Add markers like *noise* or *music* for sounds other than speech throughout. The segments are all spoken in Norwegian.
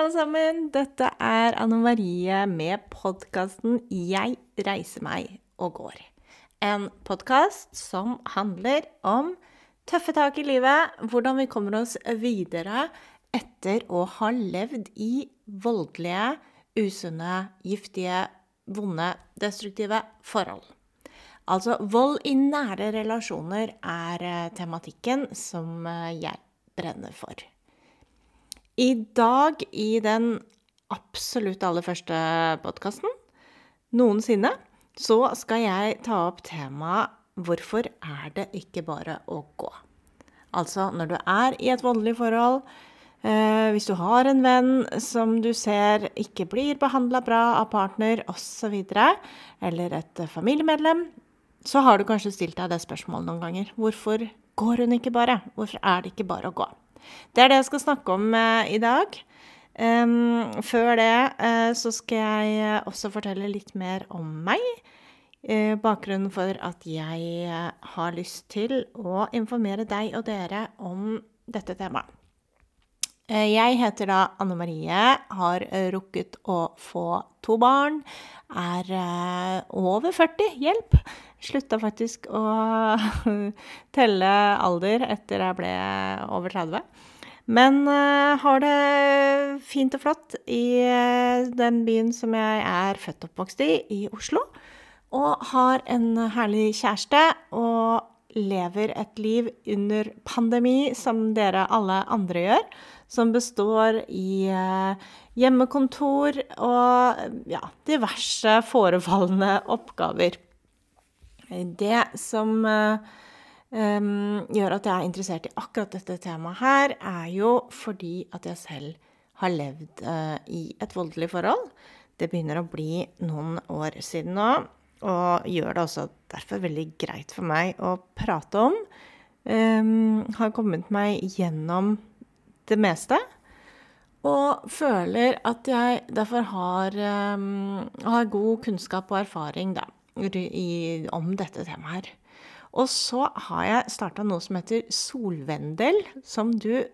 alle sammen! Dette er Anne Marie med podkasten 'Jeg reiser meg og går'. En podkast som handler om tøffe tak i livet, hvordan vi kommer oss videre etter å ha levd i voldelige, usunne, giftige, vonde, destruktive forhold. Altså vold i nære relasjoner er eh, tematikken som eh, jeg brenner for. I dag, i den absolutt aller første podkasten noensinne, så skal jeg ta opp temaet 'Hvorfor er det ikke bare å gå?' Altså når du er i et voldelig forhold, eh, hvis du har en venn som du ser ikke blir behandla bra av partner osv., eller et familiemedlem, så har du kanskje stilt deg det spørsmålet noen ganger. Hvorfor går hun ikke bare? Hvorfor er det ikke bare å gå? Det er det jeg skal snakke om uh, i dag. Før det uh, så skal jeg også fortelle litt mer om meg. Bakgrunnen for at jeg har lyst til å informere deg og dere om dette temaet. Jeg heter da Anne Marie, har rukket å få to barn, er over 40, hjelp! Slutta faktisk å *laughs* telle alder etter jeg ble over 30. Men uh, har det fint og flott i uh, den byen som jeg er født og oppvokst i, i Oslo. Og har en herlig kjæreste og lever et liv under pandemi som dere alle andre gjør. Som består i uh, hjemmekontor og ja, diverse forefallende oppgaver. Det som um, gjør at jeg er interessert i akkurat dette temaet her, er jo fordi at jeg selv har levd uh, i et voldelig forhold. Det begynner å bli noen år siden nå, og gjør det også derfor veldig greit for meg å prate om. Um, har kommet meg gjennom det meste. Og føler at jeg derfor har, um, har god kunnskap og erfaring da, i, om dette temaet her. Og så har jeg starta noe som heter Solvendel, som du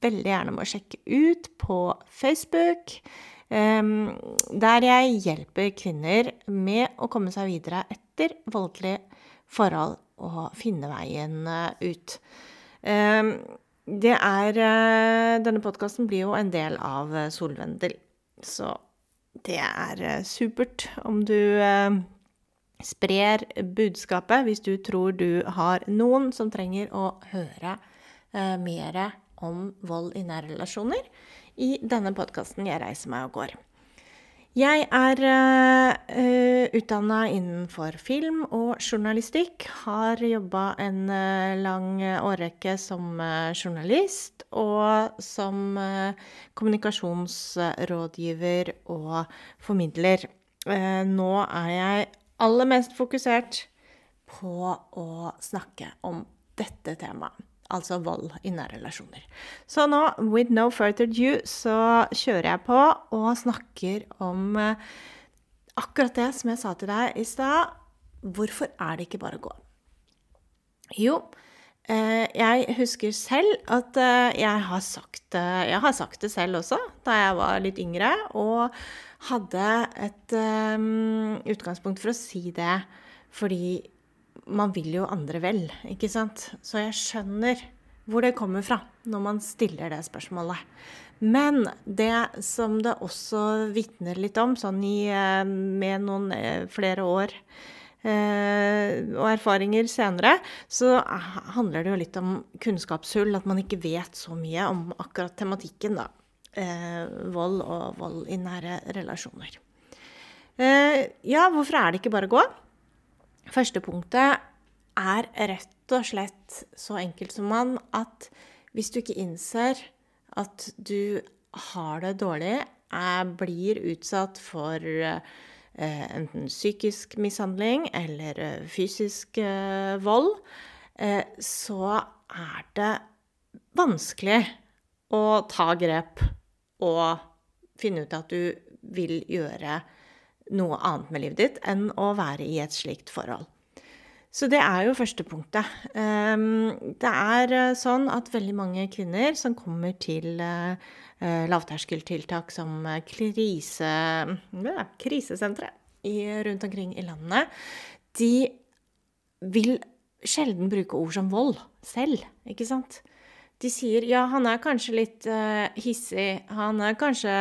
veldig gjerne må sjekke ut på Facebook. Der jeg hjelper kvinner med å komme seg videre etter voldelige forhold og finne veien uh, ut. Det er uh, Denne podkasten blir jo en del av uh, Solvendel, så det er supert om du sprer budskapet hvis du tror du har noen som trenger å høre eh, mer om vold i nære relasjoner, i denne podkasten 'Jeg reiser meg og går'. Jeg er uh, eh, utdanna innenfor film og journalistikk. Har jobba en uh, lang årrekke som uh, journalist og som kommunikasjonsrådgiver og formidler. nå er jeg aller mest fokusert på å snakke om dette temaet. Altså vold i nære relasjoner. Så nå, with no further ado, så kjører jeg på og snakker om eh, akkurat det som jeg sa til deg i stad. Hvorfor er det ikke bare å gå? Jo, eh, jeg husker selv at eh, jeg har sagt, jeg har sagt det selv også da jeg var litt yngre. og hadde et um, utgangspunkt for å si det fordi man vil jo andre vel, ikke sant? Så jeg skjønner hvor det kommer fra når man stiller det spørsmålet. Men det som det også vitner litt om, sånn i, eh, med noen eh, flere år eh, og erfaringer senere, så handler det jo litt om kunnskapshull. At man ikke vet så mye om akkurat tematikken, da vold og vold i nære relasjoner. Eh, ja, hvorfor er det ikke bare å gå? Første punktet er rett og slett så enkelt som man at hvis du ikke innser at du har det dårlig, er, blir utsatt for eh, enten psykisk mishandling eller eh, fysisk eh, vold, eh, så er det vanskelig å ta grep og finne ut at du vil gjøre noe annet med livet ditt enn å være i et slikt forhold. Så det er jo første punktet. Ehm, det er eh, sånn at veldig mange kvinner som kommer til eh, eh, lavterskeltiltak som krise, ja, krisesentre rundt omkring i landet, de vil sjelden bruke ord som vold selv, ikke sant? De sier ja, han er kanskje litt uh, hissig, han er kanskje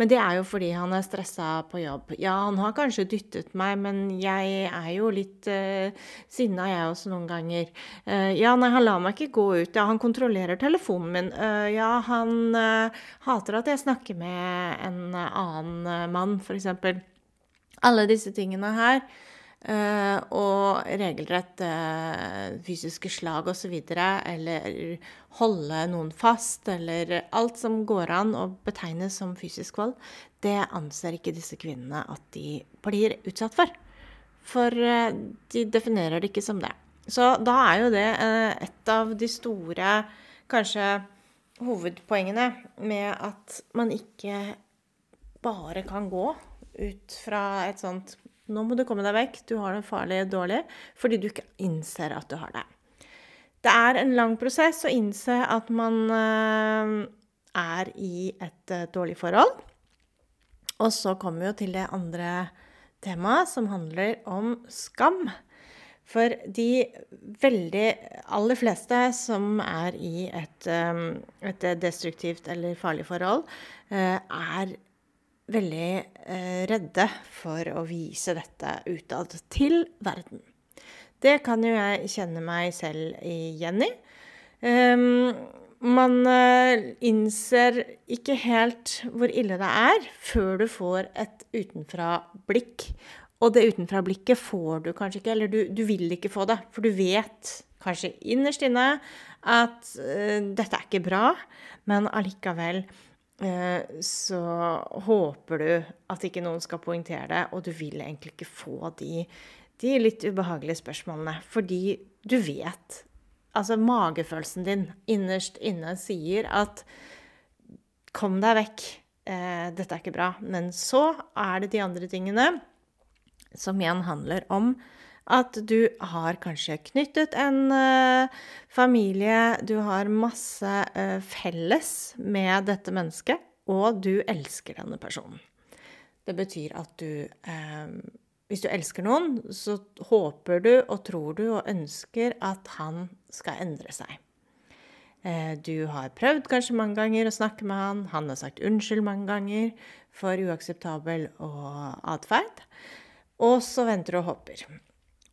Men det er jo fordi han er stressa på jobb. Ja, han har kanskje dyttet meg, men jeg er jo litt uh, sinna, jeg også, noen ganger. Uh, ja, nei, han lar meg ikke gå ut. Ja, han kontrollerer telefonen min. Uh, ja, han hater at jeg snakker med en annen mann, f.eks. Alle disse tingene her. Uh, og regelrett uh, fysiske slag osv. Eller holde noen fast, eller alt som går an å betegnes som fysisk vold, det anser ikke disse kvinnene at de blir utsatt for. For uh, de definerer det ikke som det. Så da er jo det et av de store, kanskje hovedpoengene med at man ikke bare kan gå ut fra et sånt nå må du komme deg vekk, du har det farlig dårlig, fordi du ikke innser at du har det. Det er en lang prosess å innse at man eh, er i et eh, dårlig forhold. Og så kommer vi jo til det andre temaet, som handler om skam. For de veldig aller fleste som er i et, eh, et destruktivt eller farlig forhold, er veldig eh, redde for å vise dette utad til verden. Det kan jo jeg kjenne meg selv igjen i. Um, man uh, innser ikke helt hvor ille det er før du får et utenfra-blikk. Og det utenfra-blikket får du kanskje ikke, eller du, du, vil ikke få det. For du vet kanskje innerst inne at uh, dette er ikke bra, men allikevel Eh, så håper du at ikke noen skal poengtere det, og du vil egentlig ikke få de, de litt ubehagelige spørsmålene. Fordi du vet Altså, magefølelsen din innerst inne sier at Kom deg vekk. Eh, dette er ikke bra. Men så er det de andre tingene som igjen handler om at du har kanskje knyttet en uh, familie, du har masse uh, felles med dette mennesket, og du elsker denne personen. Det betyr at du uh, Hvis du elsker noen, så håper du og tror du og ønsker at han skal endre seg. Du har prøvd kanskje mange ganger å snakke med han, han har sagt unnskyld mange ganger for uakseptabel atferd, og så venter du og håper.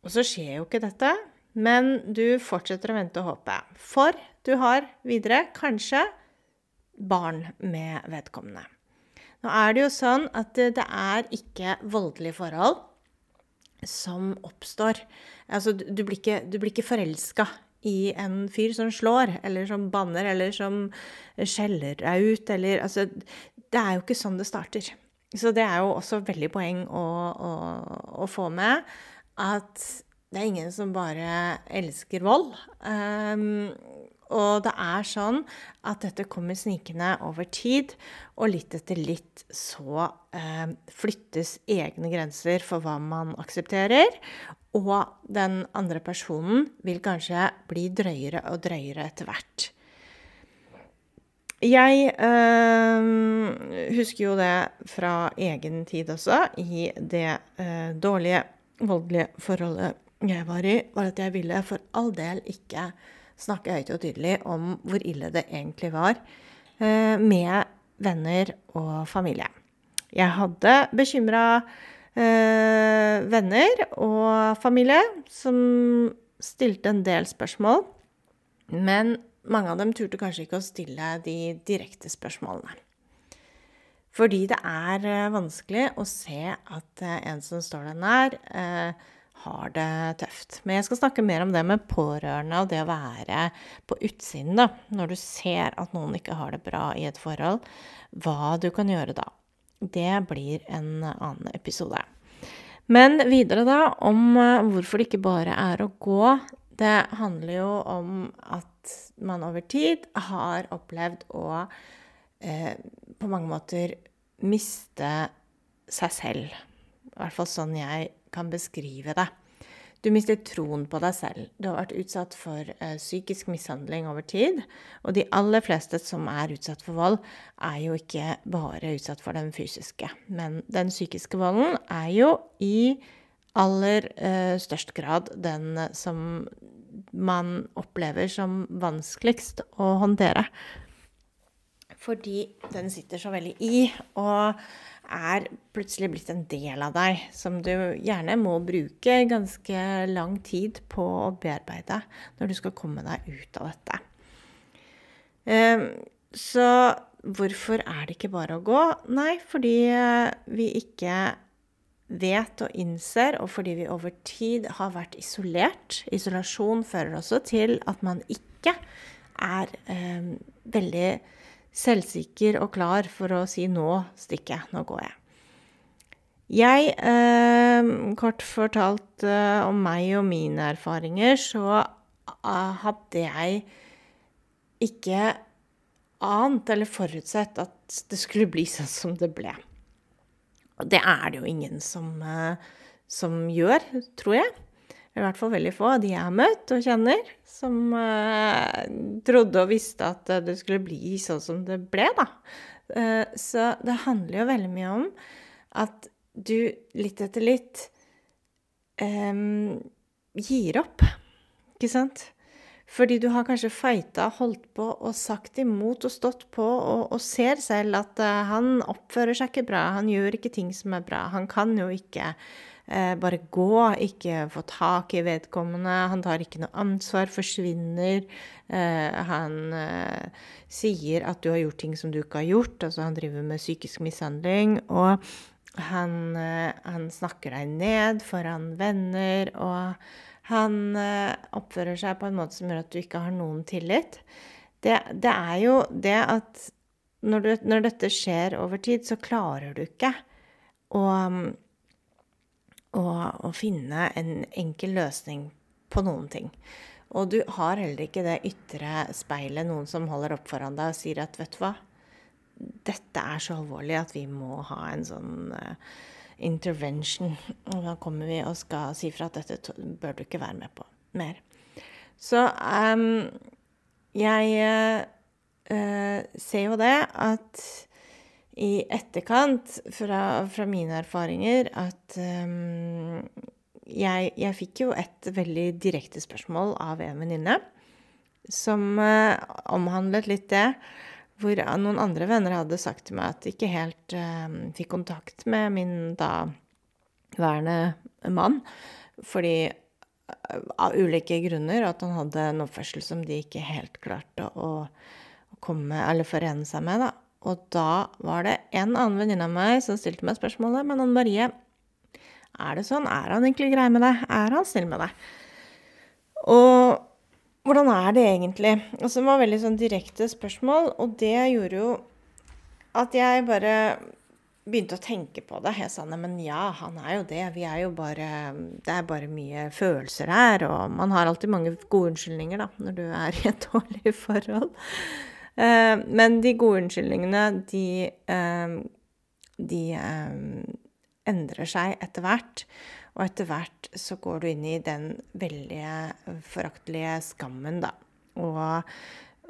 Og så skjer jo ikke dette, men du fortsetter å vente og håpe. For du har videre kanskje barn med vedkommende. Nå er det jo sånn at det er ikke voldelige forhold som oppstår. Altså, du blir ikke, du ikke forelska i en fyr som slår, eller som banner, eller som skjeller deg ut, eller Altså, det er jo ikke sånn det starter. Så det er jo også veldig poeng å, å, å få med at det er ingen som bare elsker vold. Um, og det er sånn at dette kommer snikende over tid, og litt etter litt så eh, flyttes egne grenser for hva man aksepterer. Og den andre personen vil kanskje bli drøyere og drøyere etter hvert. Jeg eh, husker jo det fra egen tid også, i det eh, dårlige voldelige forholdet jeg var i, var at jeg ville for all del ikke snakke høyt og tydelig om hvor ille det egentlig var eh, med venner og familie. Jeg hadde bekymra eh, venner og familie som stilte en del spørsmål, men mange av dem turte kanskje ikke å stille de direkte spørsmålene. Fordi det er eh, vanskelig å se at eh, en som står deg nær, eh, har det tøft. Men jeg skal snakke mer om det med pårørende og det å være på utsiden, da. Når du ser at noen ikke har det bra i et forhold, hva du kan gjøre da. Det blir en annen episode. Men videre, da, om hvorfor det ikke bare er å gå. Det handler jo om at man over tid har opplevd å eh, på mange måter miste seg selv. I hvert fall sånn jeg kan beskrive det. Du mister troen på deg selv. Du har vært utsatt for uh, psykisk mishandling over tid. Og de aller fleste som er utsatt for vold, er jo ikke bare utsatt for den fysiske. Men den psykiske volden er jo i aller uh, størst grad den som man opplever som vanskeligst å håndtere. Fordi den sitter så veldig i. og er plutselig blitt en del av deg, som du gjerne må bruke ganske lang tid på å bearbeide når du skal komme deg ut av dette. Ehm, så hvorfor er det ikke bare å gå? Nei, fordi eh, vi ikke vet og innser, og fordi vi over tid har vært isolert. Isolasjon fører også til at man ikke er eh, veldig selvsikker og klar for å si 'nå stikker jeg, nå går jeg'. Jeg, eh, kort fortalt eh, om meg og mine erfaringer, så uh, hadde jeg ikke ant eller forutsett at det skulle bli sånn som det ble. Og det er det jo ingen som, eh, som gjør, tror jeg i hvert fall veldig få av de jeg har møtt og kjenner, som eh, trodde og visste at det skulle bli sånn som det ble, da. Eh, så det handler jo veldig mye om at du litt etter litt eh, gir opp, ikke sant? Fordi du har kanskje fighta, holdt på og sagt imot og stått på og, og ser selv at uh, han oppfører seg ikke bra, han gjør ikke ting som er bra, han kan jo ikke eh, bare gå, ikke få tak i vedkommende. Han tar ikke noe ansvar, forsvinner. Eh, han eh, sier at du har gjort ting som du ikke har gjort. Altså han driver med psykisk mishandling. Og han, eh, han snakker deg ned foran venner. og han eh, oppfører seg på en måte som gjør at du ikke har noen tillit. Det, det er jo det at når, du, når, dette skjer over tid, så klarer du ikke å å, finne en enkel løsning på noen ting. Og du har heller ikke det ytre speilet, noen som holder opp foran deg og sier at vet du hva, dette er så alvorlig at vi må ha en sånn uh, intervention. Og da kommer vi og skal si fra at dette bør du ikke være med på mer. Så um, jeg uh, ser jo det at i etterkant, fra, fra mine erfaringer, at um, jeg, jeg, fikk jo et veldig direkte spørsmål av en venninne som uh, omhandlet litt det. Hvor noen andre venner hadde sagt til meg at de ikke helt uh, fikk kontakt med min daværende mann. Fordi uh, av ulike grunner at han hadde en oppførsel som de ikke helt klarte å, å komme, eller forene seg med. da. Og da var det en annen venninne av meg som stilte meg spørsmålet Men Anne Marie, er det sånn? Er han egentlig grei med deg? Er han snill med deg? Og hvordan er det egentlig? Altså, det var veldig sånn direkte spørsmål, og det gjorde jo at jeg bare begynte å tenke på det. Jeg sa nei, men ja, han er jo det. Vi er jo bare Det er bare mye følelser her, og man har alltid mange gode unnskyldninger, da, når du er i et *laughs* dårlig forhold. Eh, men de gode unnskyldningene, de, eh, de eh, endrer seg etter hvert. Og etter hvert så går du inn i den veldig foraktelige skammen, da. Og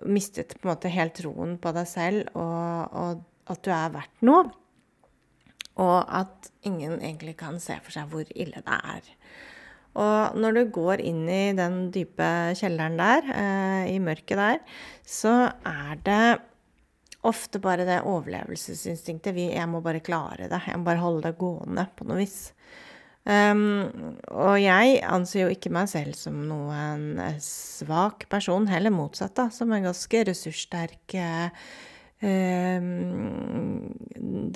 mistet på en måte helt troen på deg selv, og, og at du er verdt noe. Og at ingen egentlig kan se for seg hvor ille det er. Og når du går inn i den dype kjelleren der, eh, i mørket der, så er det ofte bare det overlevelsesinstinktet. Vi, jeg må bare klare det. Jeg må bare holde det gående på noe vis. Um, og jeg anser jo ikke meg selv som noen svak person, heller motsatt, da, som en ganske ressurssterk eh,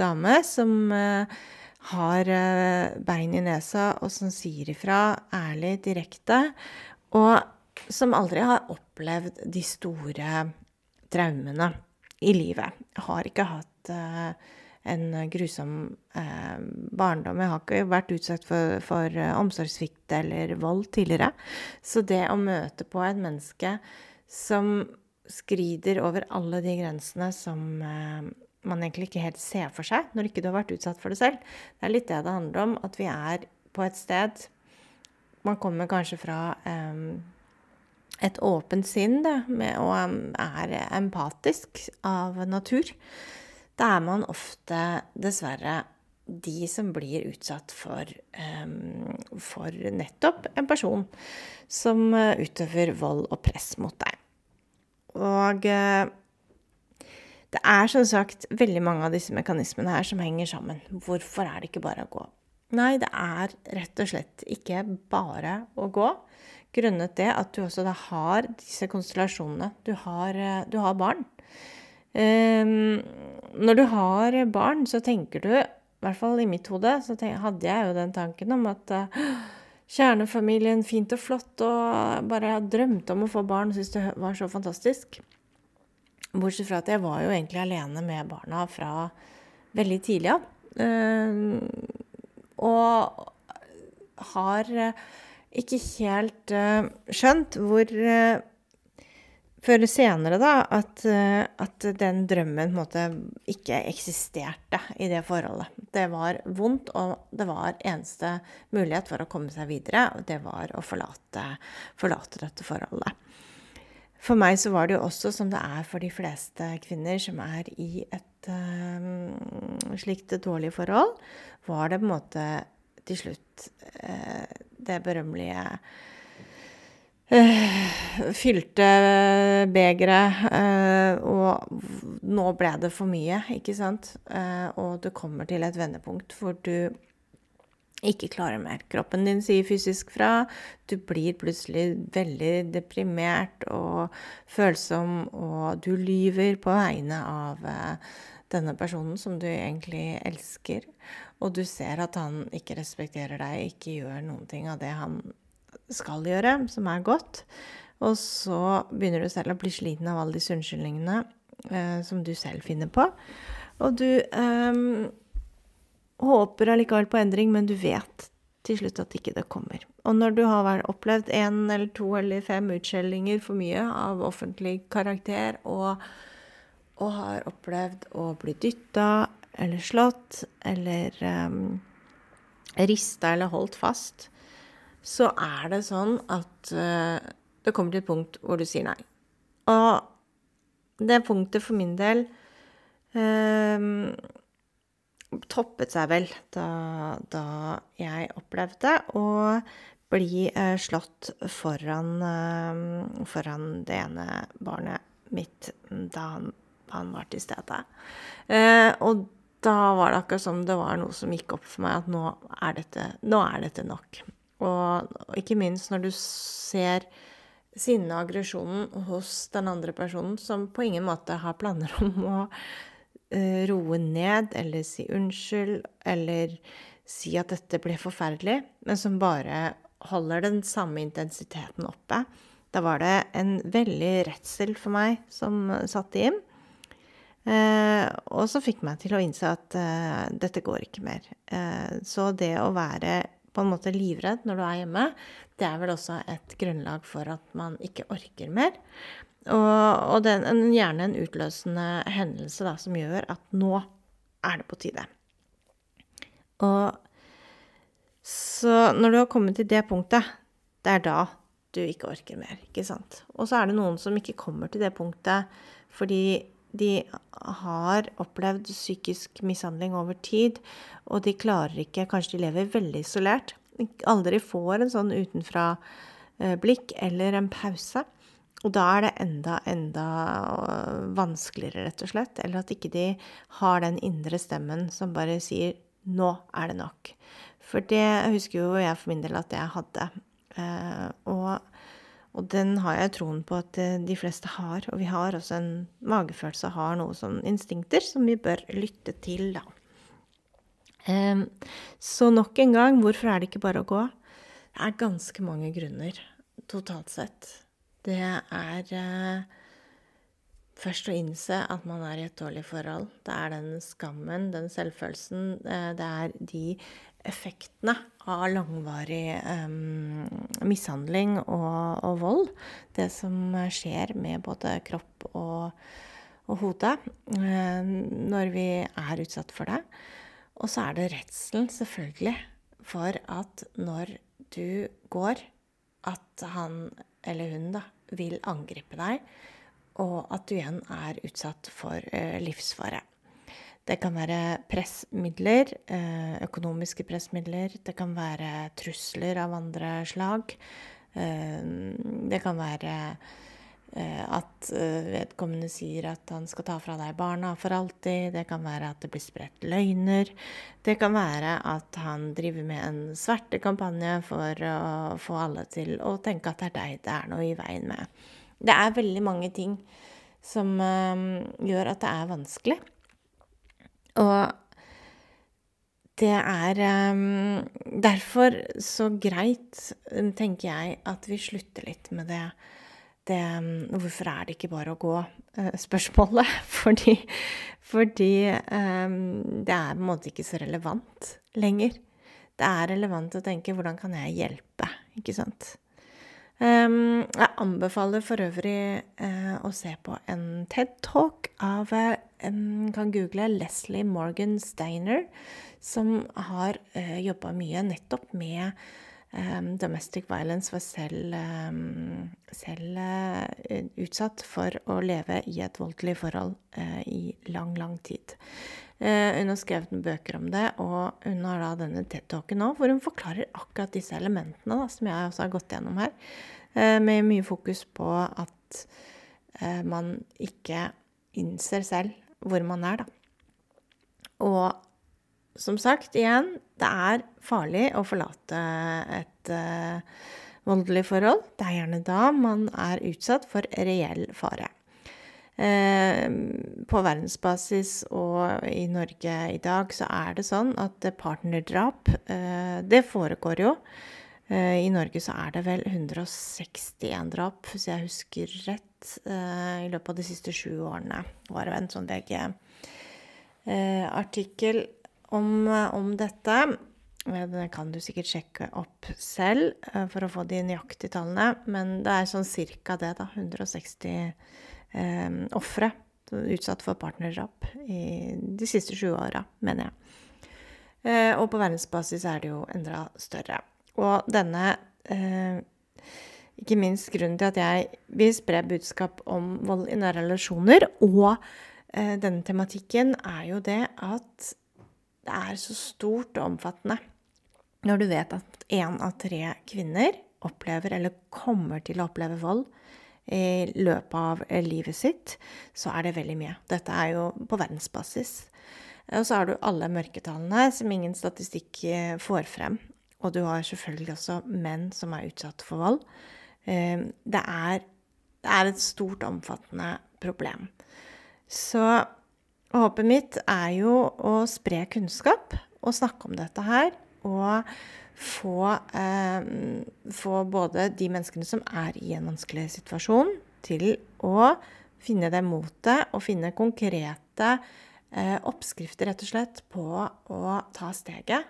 dame som uh, har eh, bein i nesa, og som sier ifra ærlig, direkte, og som aldri har opplevd de store traumene i livet. Jeg har ikke hatt uh, en grusom uh, barndom. Jeg har ikke vært utsatt for, for omsorgssvikt eller vold tidligere. Så det å møte på et menneske som skrider over alle de grensene som man egentlig ikke helt ser for seg når ikke du har vært utsatt for det selv. Det er litt det det handler om, at vi er på et sted man kommer kanskje fra um, et åpent sinn da, med, og er empatisk av natur, da er man ofte dessverre de som blir utsatt for, um, for nettopp en person som utøver vold og press mot deg. Og uh, det er som sagt veldig mange av disse mekanismene her som henger sammen. Hvorfor er det ikke bare å gå? Nei, det er rett og slett ikke bare å gå. Grunnet det at du også da har disse konstellasjonene. Du har, eh, du har barn. Um, når du har barn, så tenker du, i hvert fall i mitt hode, så hadde jeg jo den tanken om at uh, kjernefamilien, fint og flott, og bare drømte om å få barn og syntes det var så fantastisk. Bortsett fra at jeg var jo egentlig alene med barna fra veldig tidlig av. Uh, og har uh, ikke helt uh, skjønt hvor Før senere, da, at, at den drømmen på en måte ikke eksisterte i det forholdet. Det var vondt, og det var eneste mulighet for å komme seg videre, og det var å forlate, forlate dette forholdet. For meg så var det jo også, som det er for de fleste kvinner som er i et uh, slikt dårlig forhold, var det på en måte til slutt uh, det berømmelige uh, fylte begeret, og nå ble det for mye, ikke sant? og du kommer til et vendepunkt hvor du ikke klarer mer. Kroppen din sier fysisk fra. Du blir plutselig veldig deprimert og følsom, og du lyver på vegne av eh, denne personen som du egentlig elsker. Og du ser at han ikke respekterer deg, ikke gjør noen ting av det han skal gjøre, som er godt. Og så begynner du selv å bli sliten av alle disse unnskyldningene eh, som du selv finner på. Og du eh, håper allikevel på endring, men du vet til slutt at ikke det kommer. Og når du har opplevd én eller to eller fem utskjellinger for mye av offentlig karakter, og, og har opplevd å bli dytta eller slått eller um, rista eller holdt fast, så er det sånn at uh, det kommer til et punkt hvor du sier nei. Og det punktet for min del um, toppet seg vel da, da jeg opplevde å bli eh, slått foran, eh, foran det ene barnet mitt da han, han var til stede. Eh, og da var det akkurat som det var noe som gikk opp for meg, at nå er dette, nå er dette nok. Og, og ikke minst når du ser sinnet hos den andre personen, som på ingen måte har planer om å roe ned eller si unnskyld eller si at dette ble forferdelig, men som bare holder den samme intensiteten oppe. Da var det en veldig redsel for meg som satte inn. Eh, og så fikk meg til å innse at eh, dette går ikke mer. Eh, så det å være på en måte livredd når du er hjemme, det er vel også et grunnlag for at man ikke orker mer. Og, og er gjerne en utløsende hendelse da, som gjør at nå er det på tide. Og så når du har kommet til det punktet, det er da du ikke orker mer, ikke sant. Og så er det noen som ikke kommer til det punktet fordi de har opplevd psykisk mishandling over tid, og de klarer ikke Kanskje de lever veldig isolert. Aldri får en sånn utenfra-blikk eh, eller en pause. Og da er det enda, enda øh, vanskeligere, rett og slett. Eller at ikke de har den indre stemmen som bare sier 'nå er det nok'. For det husker jo jeg for min del at jeg hadde. Eh, og, og, den har jeg troen på at øh, de fleste har. Og vi har også en magefølelse, har noe som instinkter som vi bør lytte til, da. Eh, så nok en gang, hvorfor er det ikke bare å gå? Det er ganske mange grunner totalt sett det er eh, først å innse at man er i et dårlig forhold. Det er den skammen, den selvfølelsen. Eh, det er de effektene av langvarig um, mishandling og, og, vold. Det som skjer med både kropp og, og hode um, når vi er utsatt for det. Og så er det redselen, selvfølgelig, for at når du går, at han eller hun da vil angripe deg, og at du igjen er utsatt for uh, livsfare. Det kan være pressmidler, eh, økonomiske pressmidler. Det kan være trusler av andre slag. Eh, det kan være eh, at vedkommende sier at han skal ta fra deg barna for alltid. Det kan være at det blir spredt løgner. Det kan være at han driver med en svertekampanje for å få alle til å tenke at det er deg det er noe i veien med. Det er veldig mange ting som gjør at det er vanskelig. Og det er um, derfor så greit, tenker jeg, at vi slutter litt med det, det um, Hvorfor er det ikke bare å gå? Uh, spørsmålet. *laughs* Fordi, fordi um, det er på en måte ikke så relevant lenger. Det er relevant å tenke hvordan kan jeg hjelpe, ikke sant? Um, jeg anbefaler for øvrig uh, å se på en TED-talk av um, Kan google Leslie Morgan Steiner, som har uh, jobba mye nettopp med um, domestic violence, var selv, um, selv uh, utsatt for å leve i et voldelig forhold uh, i lang, lang tid. hun har skrevet noen bøker om det, og hun har da denne TED-talken nå hvor hun forklarer akkurat disse elementene da, som jeg også har gått gjennom her. Eh, med mye fokus på at eh, man ikke innser selv hvor man er, da. Og som sagt, igjen, det er farlig å forlate et uh, voldelig forhold. Det er gjerne da man er utsatt for reell fare. Uh, på verdensbasis og i Norge i dag så er det sånn at partnerdrap, uh, det foregår jo. Eh, I Norge så er det vel 161 drap, hvis jeg husker rett, eh, i løpet av de siste sju årene. Det var en sånn VG-artikkel om, om, dette. Den kan du sikkert sjekke opp selv for å få de nøyaktige tallene. Men det er sånn cirka det, da. 160 eh, ofre utsatt for partnerdrap i de siste sju åra, mener jeg. Eh, og på verdensbasis er det jo enda større. Og denne eh, Ikke minst grunnen til at jeg vil spre budskap om vold i nære relasjoner, og eh, denne tematikken, er jo det at det er så stort og omfattende. Når du vet at én av tre kvinner opplever eller kommer til å oppleve vold i løpet av livet sitt, så er det veldig mye. Dette er jo på verdensbasis. Og så har du alle mørketallene som ingen statistikk eh, får frem. Og du har selvfølgelig også menn som er utsatt for vold. Eh, det er, det er et stort, omfattende problem. Så håpet mitt er jo å spre kunnskap og snakke om dette her. Og få, eh, få både de menneskene som er i en vanskelig situasjon, til å finne det motet og finne konkrete eh, oppskrifter, rett og slett, på å ta steget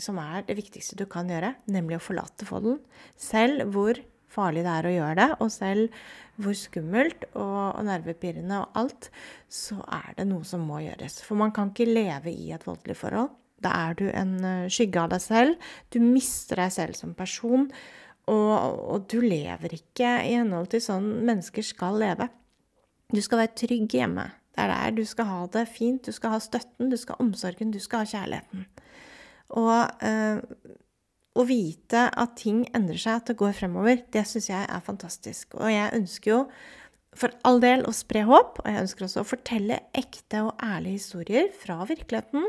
som er det viktigste du kan gjøre, nemlig å forlate folden. Selv hvor farlig det er å gjøre det, og selv hvor skummelt og, nervepirrende og alt, så er det noe som må gjøres. For man kan ikke leve i et voldelig forhold. Da er du en eh, skygge av deg selv. Du mister deg selv som person. Og, og du lever ikke i henhold til sånn mennesker skal leve. Du skal være trygg hjemme. Det er der du skal ha det fint. Du skal ha støtten, du skal ha omsorgen, du skal ha kjærligheten. Og eh, å vite at ting endrer seg, at det går fremover, det syns jeg er fantastisk. Og jeg ønsker jo for all del å spre håp, og jeg ønsker også å fortelle ekte og ærlige historier fra virkeligheten.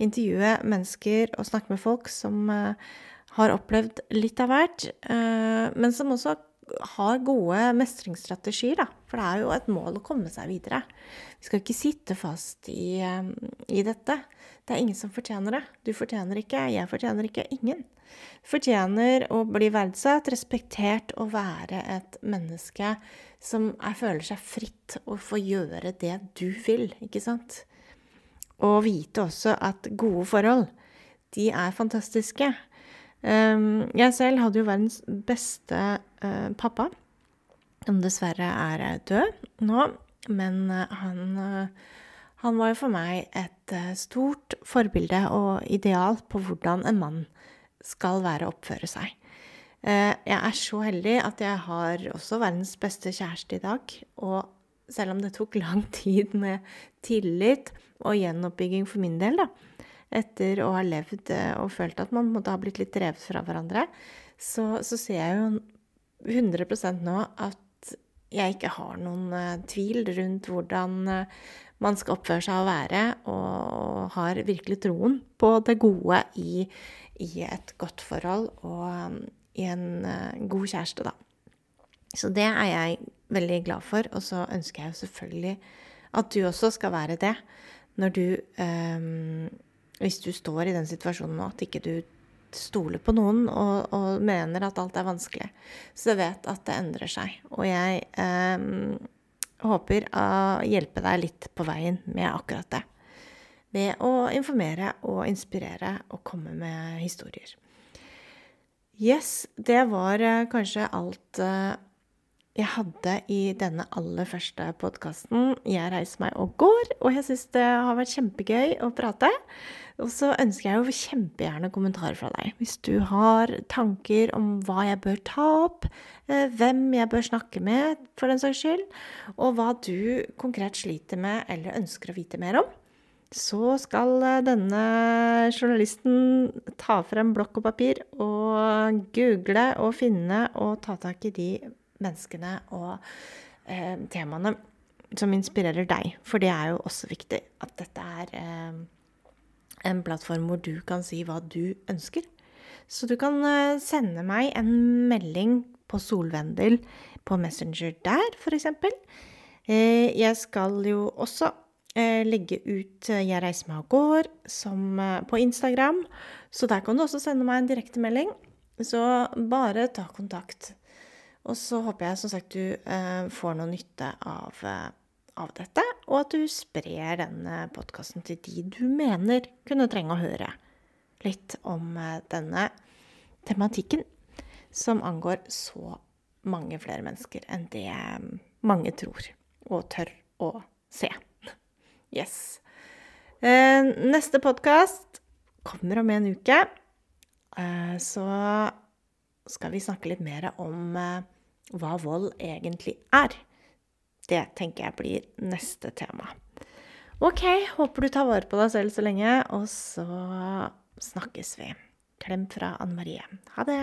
Intervjue mennesker og snakke med folk som uh, har opplevd litt av hvert, uh, men som også har gode mestringsstrategier, da. For det er jo et mål å komme seg videre. Vi skal ikke sitte fast i, um, i dette. Det er ingen som fortjener det. Du fortjener ikke, jeg fortjener ikke, ingen. Fortjener å bli verdsatt, respektert og være et menneske som er, føler seg fritt og får gjøre det du vil, ikke sant? Og vite også at gode forhold, de er fantastiske. Um, jeg selv hadde jo verdens beste uh, pappa, som dessverre er død nå. Men uh, han, han var jo for meg et stort forbilde og ideal på hvordan en mann skal være å oppføre seg. Eh, jeg er så heldig at jeg har også verdens beste kjæreste i dag. Og selv om det tok lang tid med tillit og gjenoppbygging for min del, da, etter å ha levd eh, og følt at man måtte ha blitt litt drevet fra hverandre, så, så ser jeg jo 100% nå at jeg ikke har noen uh, tvil rundt hvordan uh, man skal oppføre seg og være, og har virkelig troen på det gode i, i et godt forhold og um, i en god kjæreste, da. Så det er jeg veldig glad for, og så ønsker jeg jo selvfølgelig at du også skal være det når du um, Hvis du står i den situasjonen nå at ikke du stoler på noen og, og, mener at alt er vanskelig, så jeg vet at det endrer seg. Og jeg eh, håper å hjelpe deg litt på veien med akkurat det. Ved å informere og inspirere og komme med historier. Yes, det var eh, kanskje alt eh, jeg hadde i denne aller første podkasten. Jeg reiser meg og går, og jeg syns det har vært kjempegøy å prate. Og så ønsker jeg jo kjempegjerne kommentarer fra deg. Hvis du har tanker om hva jeg bør ta opp, eh, hvem jeg bør snakke med, for den saks skyld, og hva du konkret sliter med eller ønsker å vite mer om, så skal eh, denne journalisten ta frem blokk og papir og google og finne og ta tak i de menneskene og eh, temaene som inspirerer deg. For det er jo også viktig at dette er eh, en plattform hvor du kan si hva du ønsker. Så du kan eh, sende meg en melding på Solvendel på Messenger der, f.eks. Eh, jeg skal jo også eh, legge ut eh, 'Jeg reiser meg og går' som, på Instagram. Så der kan du også sende meg en direktemelding. Så bare ta kontakt. Og så håper jeg som sagt du eh, får noe nytte av, eh, av, dette, og at du sprer denne podkasten til de du mener kunne trenge å høre litt om eh, denne tematikken, som angår så mange flere mennesker enn det eh, mange tror og tør å se. *laughs* Yes. Eh, neste podkast kommer om en uke. Eh, så skal vi snakke litt mer om eh, hva vold egentlig er. Det tenker jeg blir neste tema. Ok, håper du tar vare på deg selv så lenge, og så snakkes vi. Klem fra Anne Marie. Ha det.